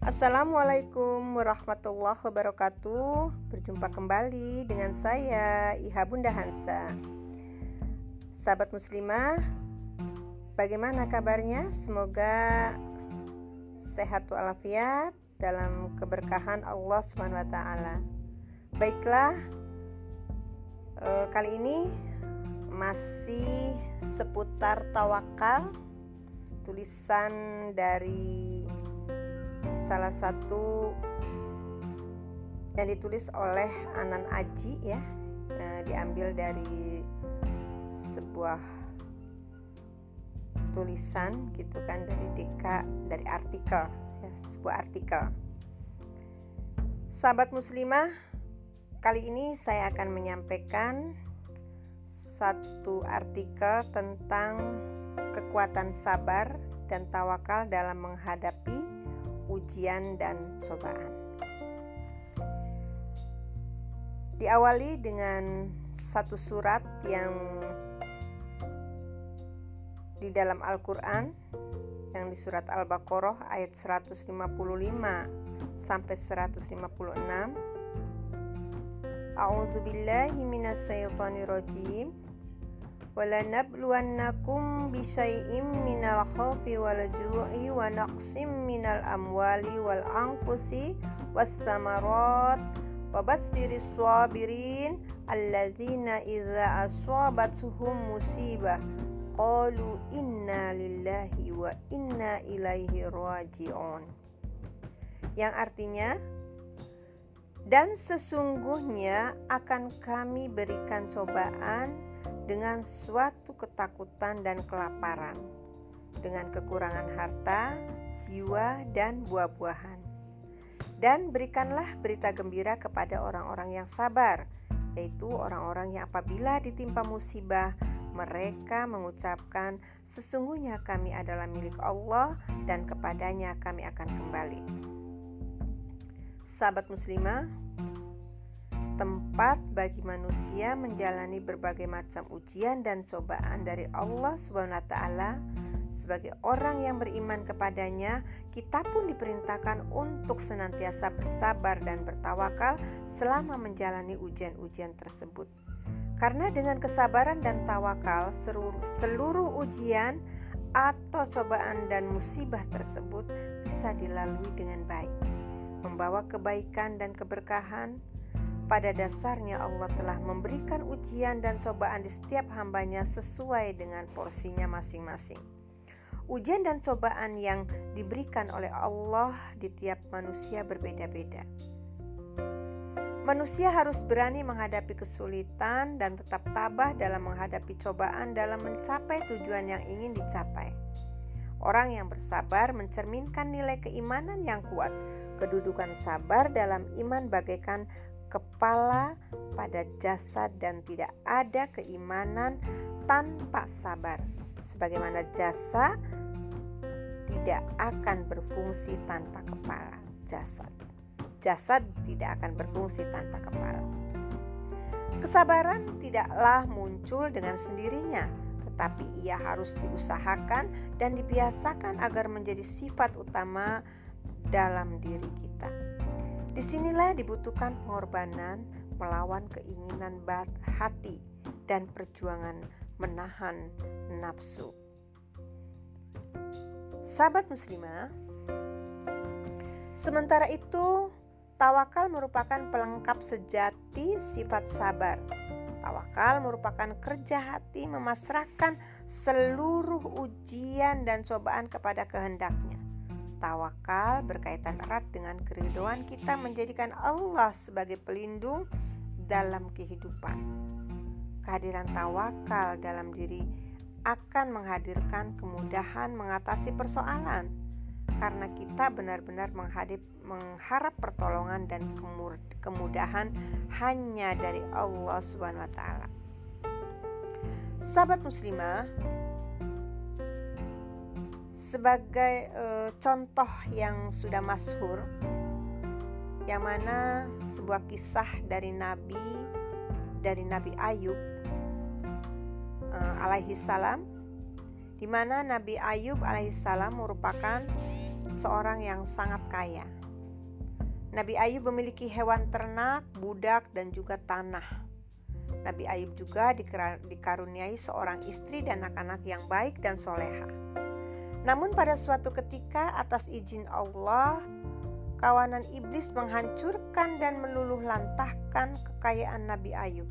Assalamualaikum warahmatullahi wabarakatuh. Berjumpa kembali dengan saya Iha Bunda Hansa. Sahabat muslimah Bagaimana kabarnya? Semoga sehat walafiat dalam keberkahan Allah SWT Baiklah eh, Kali ini masih seputar tawakal Tulisan dari salah satu yang ditulis oleh Anan Aji ya. E, diambil dari sebuah tulisan gitu kan dari Deka dari artikel ya, sebuah artikel. Sahabat muslimah kali ini saya akan menyampaikan satu artikel tentang kekuatan sabar dan tawakal dalam menghadapi ujian dan cobaan. Diawali dengan satu surat yang di dalam Al-Qur'an yang di surat Al-Baqarah ayat 155 sampai 156 walanabluwannakum bisyai'im minal khawfi wal ju'i wa naqsim minal amwali wal anfusi was samarat. Wa bassiris sabirin alladzina idza asabatuhum musibah qalu yang artinya dan sesungguhnya akan kami berikan cobaan dengan suatu ketakutan dan kelaparan, dengan kekurangan harta, jiwa, dan buah-buahan. Dan berikanlah berita gembira kepada orang-orang yang sabar, yaitu orang-orang yang apabila ditimpa musibah, mereka mengucapkan, "Sesungguhnya kami adalah milik Allah, dan kepadanya kami akan kembali." Sahabat muslimah, tempat bagi manusia menjalani berbagai macam ujian dan cobaan dari Allah SWT sebagai orang yang beriman kepadanya, kita pun diperintahkan untuk senantiasa bersabar dan bertawakal selama menjalani ujian-ujian tersebut. Karena dengan kesabaran dan tawakal, seluruh, seluruh ujian atau cobaan dan musibah tersebut bisa dilalui dengan baik, membawa kebaikan dan keberkahan, pada dasarnya Allah telah memberikan ujian dan cobaan di setiap hambanya sesuai dengan porsinya masing-masing. Ujian dan cobaan yang diberikan oleh Allah di tiap manusia berbeda-beda. Manusia harus berani menghadapi kesulitan dan tetap tabah dalam menghadapi cobaan dalam mencapai tujuan yang ingin dicapai. Orang yang bersabar mencerminkan nilai keimanan yang kuat. Kedudukan sabar dalam iman bagaikan kepala pada jasad dan tidak ada keimanan tanpa sabar. Sebagaimana jasa tidak akan berfungsi tanpa kepala jasad. Jasad tidak akan berfungsi tanpa kepala. Kesabaran tidaklah muncul dengan sendirinya, tetapi ia harus diusahakan dan dibiasakan agar menjadi sifat utama dalam diri kita. Di sinilah dibutuhkan pengorbanan melawan keinginan bat hati dan perjuangan menahan nafsu. Sahabat muslimah, sementara itu tawakal merupakan pelengkap sejati sifat sabar. Tawakal merupakan kerja hati memasrahkan seluruh ujian dan cobaan kepada kehendaknya. Tawakal berkaitan erat dengan keriduan kita menjadikan Allah sebagai pelindung dalam kehidupan. Kehadiran tawakal dalam diri akan menghadirkan kemudahan mengatasi persoalan karena kita benar-benar mengharap pertolongan dan kemudahan hanya dari Allah Subhanahu wa taala. Sahabat muslimah, sebagai e, contoh yang sudah masyhur yang mana sebuah kisah dari Nabi dari Nabi Ayub e, alaihi salam di mana Nabi Ayub alaihi salam merupakan seorang yang sangat kaya. Nabi Ayub memiliki hewan ternak, budak, dan juga tanah. Nabi Ayub juga dikaruniai seorang istri dan anak-anak yang baik dan soleha. Namun pada suatu ketika atas izin Allah, kawanan iblis menghancurkan dan meluluh lantahkan kekayaan Nabi Ayub.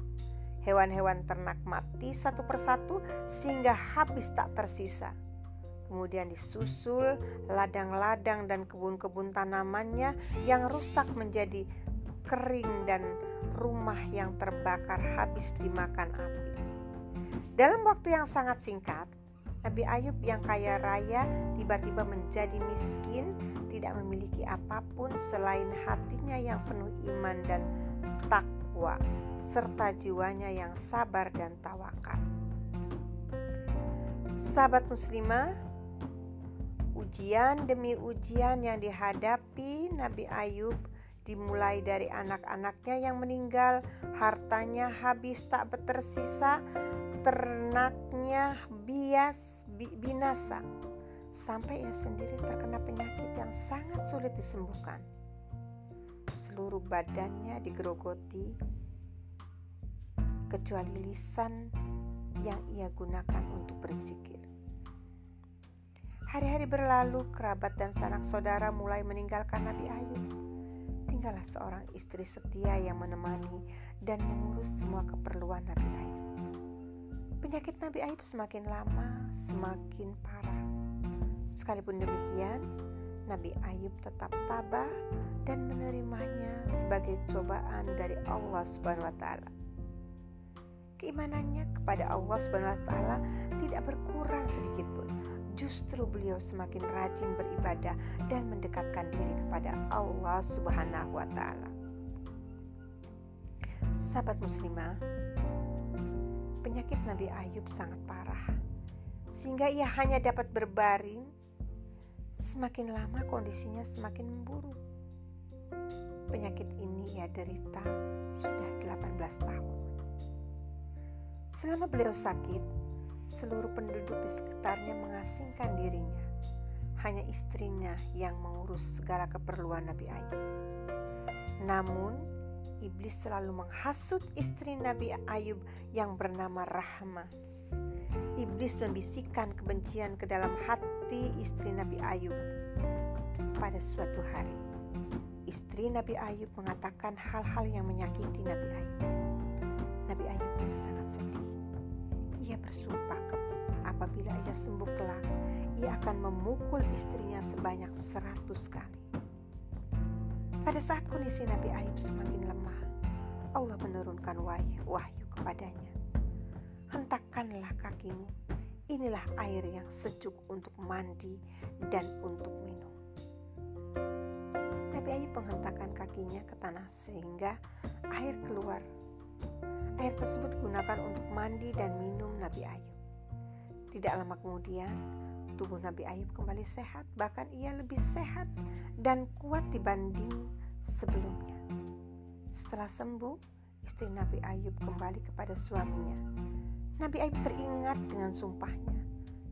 Hewan-hewan ternak mati satu persatu sehingga habis tak tersisa. Kemudian disusul ladang-ladang dan kebun-kebun tanamannya yang rusak menjadi kering dan rumah yang terbakar habis dimakan api. Dalam waktu yang sangat singkat, Nabi Ayub yang kaya raya tiba-tiba menjadi miskin, tidak memiliki apa pun selain hatinya yang penuh iman dan takwa, serta jiwanya yang sabar dan tawakal. Sahabat muslimah, ujian demi ujian yang dihadapi Nabi Ayub dimulai dari anak-anaknya yang meninggal, hartanya habis tak tersisa, ternaknya bias binasa, sampai ia sendiri terkena penyakit yang sangat sulit disembuhkan. Seluruh badannya digerogoti, kecuali lisan yang ia gunakan untuk berzikir. Hari-hari berlalu, kerabat dan sanak saudara mulai meninggalkan Nabi Ayub tinggallah seorang istri setia yang menemani dan mengurus semua keperluan Nabi Ayub. Penyakit Nabi Ayub semakin lama semakin parah. Sekalipun demikian, Nabi Ayub tetap tabah dan menerimanya sebagai cobaan dari Allah Subhanahu wa taala. Keimanannya kepada Allah Subhanahu wa taala tidak berkurang sedikit pun justru beliau semakin rajin beribadah dan mendekatkan diri kepada Allah Subhanahu wa taala. Sahabat muslimah, penyakit Nabi Ayub sangat parah sehingga ia hanya dapat berbaring. Semakin lama kondisinya semakin memburuk. Penyakit ini ia derita sudah 18 tahun. Selama beliau sakit, Seluruh penduduk di sekitarnya mengasingkan dirinya. Hanya istrinya yang mengurus segala keperluan Nabi Ayub. Namun, iblis selalu menghasut istri Nabi Ayub yang bernama Rahma. Iblis membisikkan kebencian ke dalam hati istri Nabi Ayub. Pada suatu hari, istri Nabi Ayub mengatakan hal-hal yang menyakiti Nabi Ayub. Nabi Ayub pun sangat sedih. Ia bersumpah apabila ia sembuh kelak, ia akan memukul istrinya sebanyak seratus kali. Pada saat kondisi Nabi Ayub semakin lemah, Allah menurunkan wahyu, kepadanya. Hentakkanlah kakimu, inilah air yang sejuk untuk mandi dan untuk minum. Nabi Ayub menghentakkan kakinya ke tanah sehingga air keluar. Air tersebut digunakan untuk mandi dan minum Nabi Ayub. Tidak lama kemudian, tubuh Nabi Ayub kembali sehat, bahkan ia lebih sehat dan kuat dibanding sebelumnya. Setelah sembuh, istri Nabi Ayub kembali kepada suaminya. Nabi Ayub teringat dengan sumpahnya,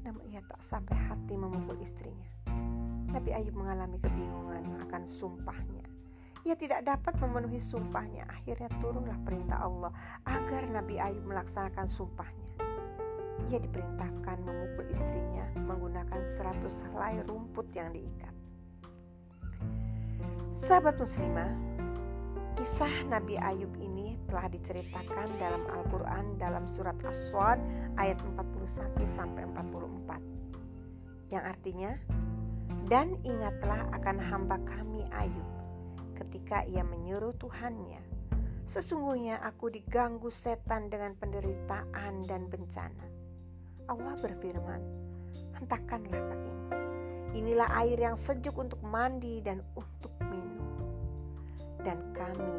namun ia tak sampai hati memukul istrinya. Nabi Ayub mengalami kebingungan akan sumpahnya. Ia tidak dapat memenuhi sumpahnya. Akhirnya turunlah perintah Allah agar Nabi Ayub melaksanakan sumpahnya ia diperintahkan memukul istrinya menggunakan seratus helai rumput yang diikat. Sahabat muslimah, kisah Nabi Ayub ini telah diceritakan dalam Al-Quran dalam surat As-Swad ayat 41 sampai 44 yang artinya dan ingatlah akan hamba kami Ayub ketika ia menyuruh Tuhannya sesungguhnya aku diganggu setan dengan penderitaan dan bencana Allah berfirman, hentakkanlah kakimu. Inilah air yang sejuk untuk mandi dan untuk minum. Dan kami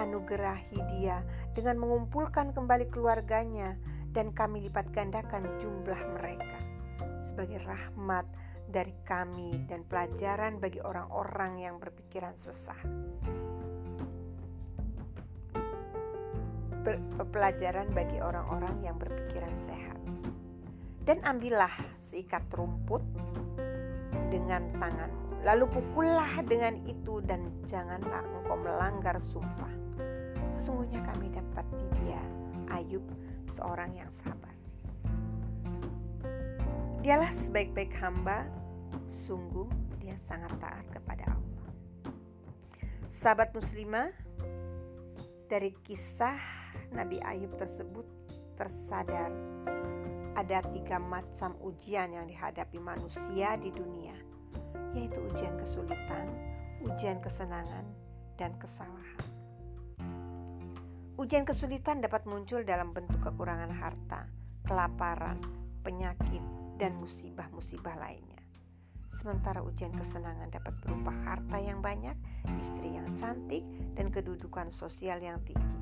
anugerahi dia dengan mengumpulkan kembali keluarganya dan kami lipat gandakan jumlah mereka sebagai rahmat dari kami dan pelajaran bagi orang-orang yang berpikiran sesat. pelajaran bagi orang-orang yang berpikiran sehat dan ambillah seikat rumput dengan tanganmu Lalu pukullah dengan itu dan janganlah engkau melanggar sumpah. Sesungguhnya kami dapat di dia Ayub seorang yang sabar. Dialah sebaik-baik hamba, sungguh dia sangat taat kepada Allah. Sahabat muslimah, dari kisah Nabi Ayub tersebut tersadar ada tiga macam ujian yang dihadapi manusia di dunia yaitu ujian kesulitan, ujian kesenangan, dan kesalahan. Ujian kesulitan dapat muncul dalam bentuk kekurangan harta, kelaparan, penyakit, dan musibah-musibah lainnya. Sementara ujian kesenangan dapat berupa harta yang banyak, istri yang cantik, dan kedudukan sosial yang tinggi.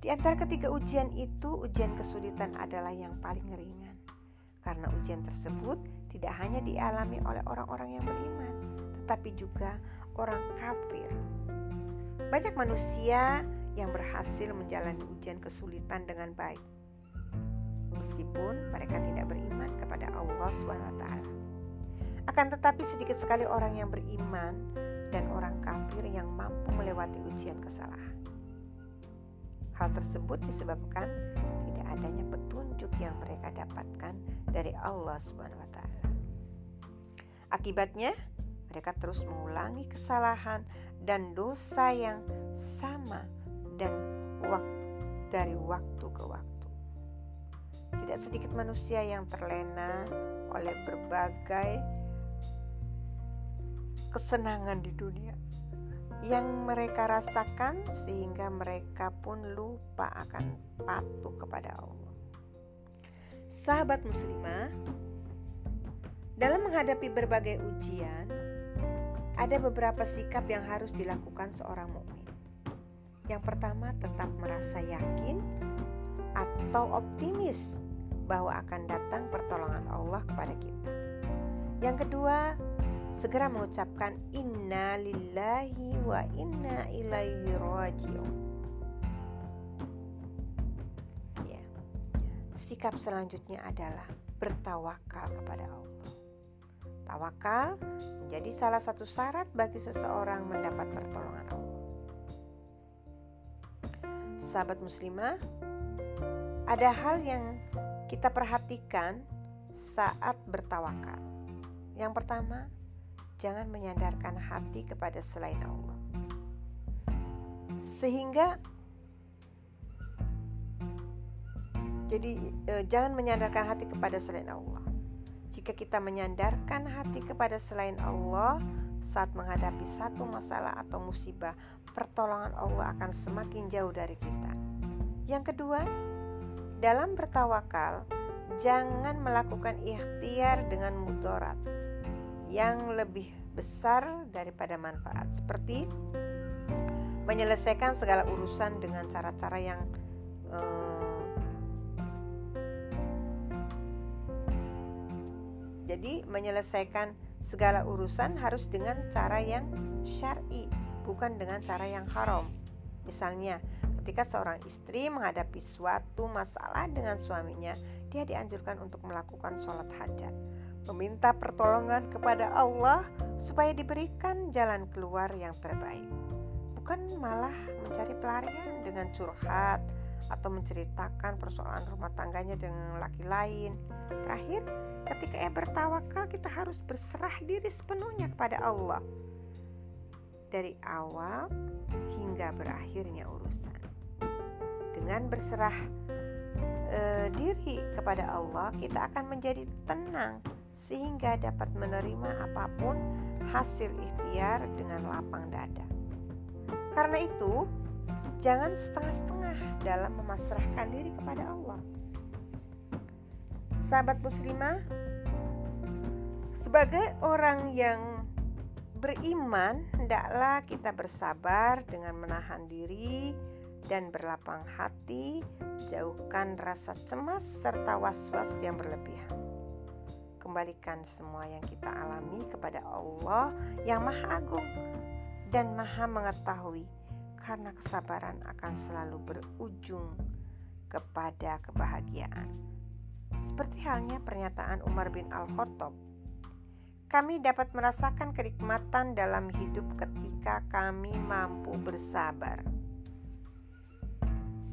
Di antara ketiga ujian itu, ujian kesulitan adalah yang paling ringan. Karena ujian tersebut tidak hanya dialami oleh orang-orang yang beriman, tetapi juga orang kafir. Banyak manusia yang berhasil menjalani ujian kesulitan dengan baik, meskipun mereka tidak beriman kepada Allah SWT. Akan tetapi sedikit sekali orang yang beriman dan orang kafir yang mampu melewati ujian kesalahan. Hal tersebut disebabkan tidak adanya petunjuk yang mereka dapatkan dari Allah taala. Akibatnya, mereka terus mengulangi kesalahan dan dosa yang sama dan wak dari waktu ke waktu. Tidak sedikit manusia yang terlena oleh berbagai kesenangan di dunia yang mereka rasakan sehingga mereka pun lupa akan patuh kepada Allah. Sahabat muslimah, dalam menghadapi berbagai ujian, ada beberapa sikap yang harus dilakukan seorang mukmin. Yang pertama, tetap merasa yakin atau optimis bahwa akan datang pertolongan Allah kepada kita. Yang kedua, segera mengucapkan inna lillahi wa inna ilaihi rajiun. Ya. Sikap selanjutnya adalah bertawakal kepada Allah. Tawakal menjadi salah satu syarat bagi seseorang mendapat pertolongan Allah. Sahabat muslimah, ada hal yang kita perhatikan saat bertawakal. Yang pertama, jangan menyandarkan hati kepada selain Allah. Sehingga jadi eh, jangan menyandarkan hati kepada selain Allah. Jika kita menyandarkan hati kepada selain Allah saat menghadapi satu masalah atau musibah, pertolongan Allah akan semakin jauh dari kita. Yang kedua, dalam bertawakal, jangan melakukan ikhtiar dengan mudarat yang lebih besar daripada manfaat, seperti menyelesaikan segala urusan dengan cara-cara yang eh, Jadi menyelesaikan segala urusan harus dengan cara yang syar'i, bukan dengan cara yang haram. Misalnya, ketika seorang istri menghadapi suatu masalah dengan suaminya, dia dianjurkan untuk melakukan sholat hajat, meminta pertolongan kepada Allah supaya diberikan jalan keluar yang terbaik, bukan malah mencari pelarian dengan curhat, atau menceritakan persoalan rumah tangganya dengan laki lain. Terakhir, ketika ia bertawakal, kita harus berserah diri sepenuhnya kepada Allah. Dari awal hingga berakhirnya urusan. Dengan berserah e, diri kepada Allah, kita akan menjadi tenang sehingga dapat menerima apa pun hasil ikhtiar dengan lapang dada. Karena itu, Jangan setengah-setengah dalam memasrahkan diri kepada Allah. Sahabat muslimah, sebagai orang yang beriman, hendaklah kita bersabar dengan menahan diri dan berlapang hati, jauhkan rasa cemas serta was-was yang berlebihan. Kembalikan semua yang kita alami kepada Allah yang Maha Agung dan Maha Mengetahui karena kesabaran akan selalu berujung kepada kebahagiaan. Seperti halnya pernyataan Umar bin Al-Khattab, kami dapat merasakan kenikmatan dalam hidup ketika kami mampu bersabar.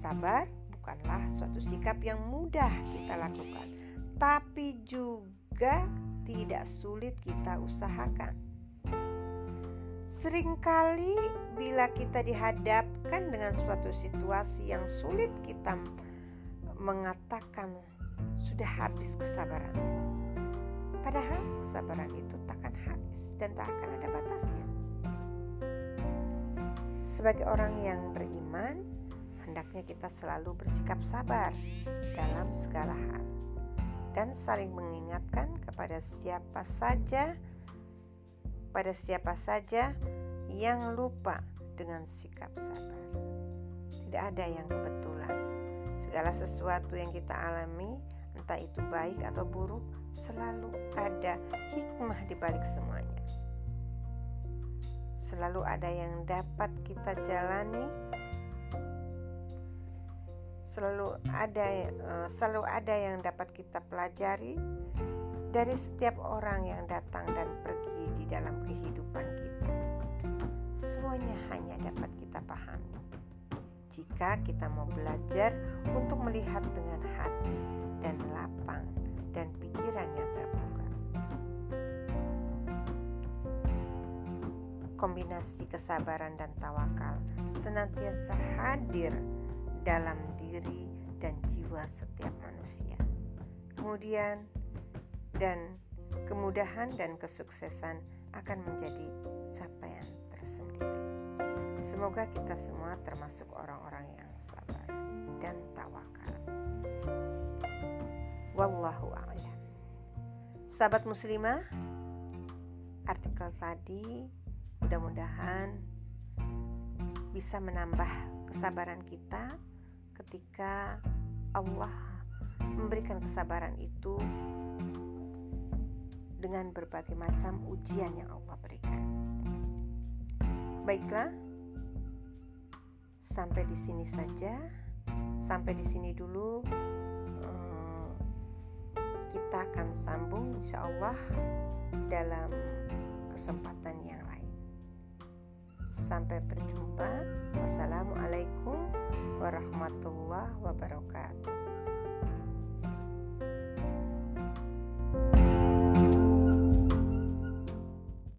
Sabar bukanlah suatu sikap yang mudah kita lakukan, tapi juga tidak sulit kita usahakan. Seringkali, bila kita dihadapkan dengan suatu situasi yang sulit, kita mengatakan, "Sudah habis kesabaran." Padahal kesabaran itu takkan habis dan tak akan ada batasnya. Sebagai orang yang beriman, hendaknya kita selalu bersikap sabar dalam segala hal dan saling mengingatkan kepada siapa saja pada siapa saja yang lupa dengan sikap sabar. Tidak ada yang kebetulan. Segala sesuatu yang kita alami, entah itu baik atau buruk, selalu ada hikmah di balik semuanya. Selalu ada yang dapat kita jalani, selalu ada eh, selalu ada yang dapat kita pelajari dari setiap orang yang datang dan pergi di dalam kehidupan kita. Semuanya hanya dapat kita pahami jika kita mau belajar untuk melihat dengan hati dan lapang dan pikiran yang terbuka. Kombinasi kesabaran dan tawakal senantiasa hadir dalam diri dan jiwa setiap manusia. Kemudian dan kemudahan dan kesuksesan akan menjadi capaian tersendiri. Semoga kita semua termasuk orang-orang yang sabar dan tawakal. Wallahu a'lam. Sahabat muslimah, artikel tadi mudah-mudahan bisa menambah kesabaran kita ketika Allah memberikan kesabaran itu dengan berbagai macam ujian yang Allah berikan. Baiklah, sampai di sini saja. Sampai di sini dulu kita akan sambung insya Allah dalam kesempatan yang lain. Sampai berjumpa. Wassalamualaikum warahmatullahi wabarakatuh.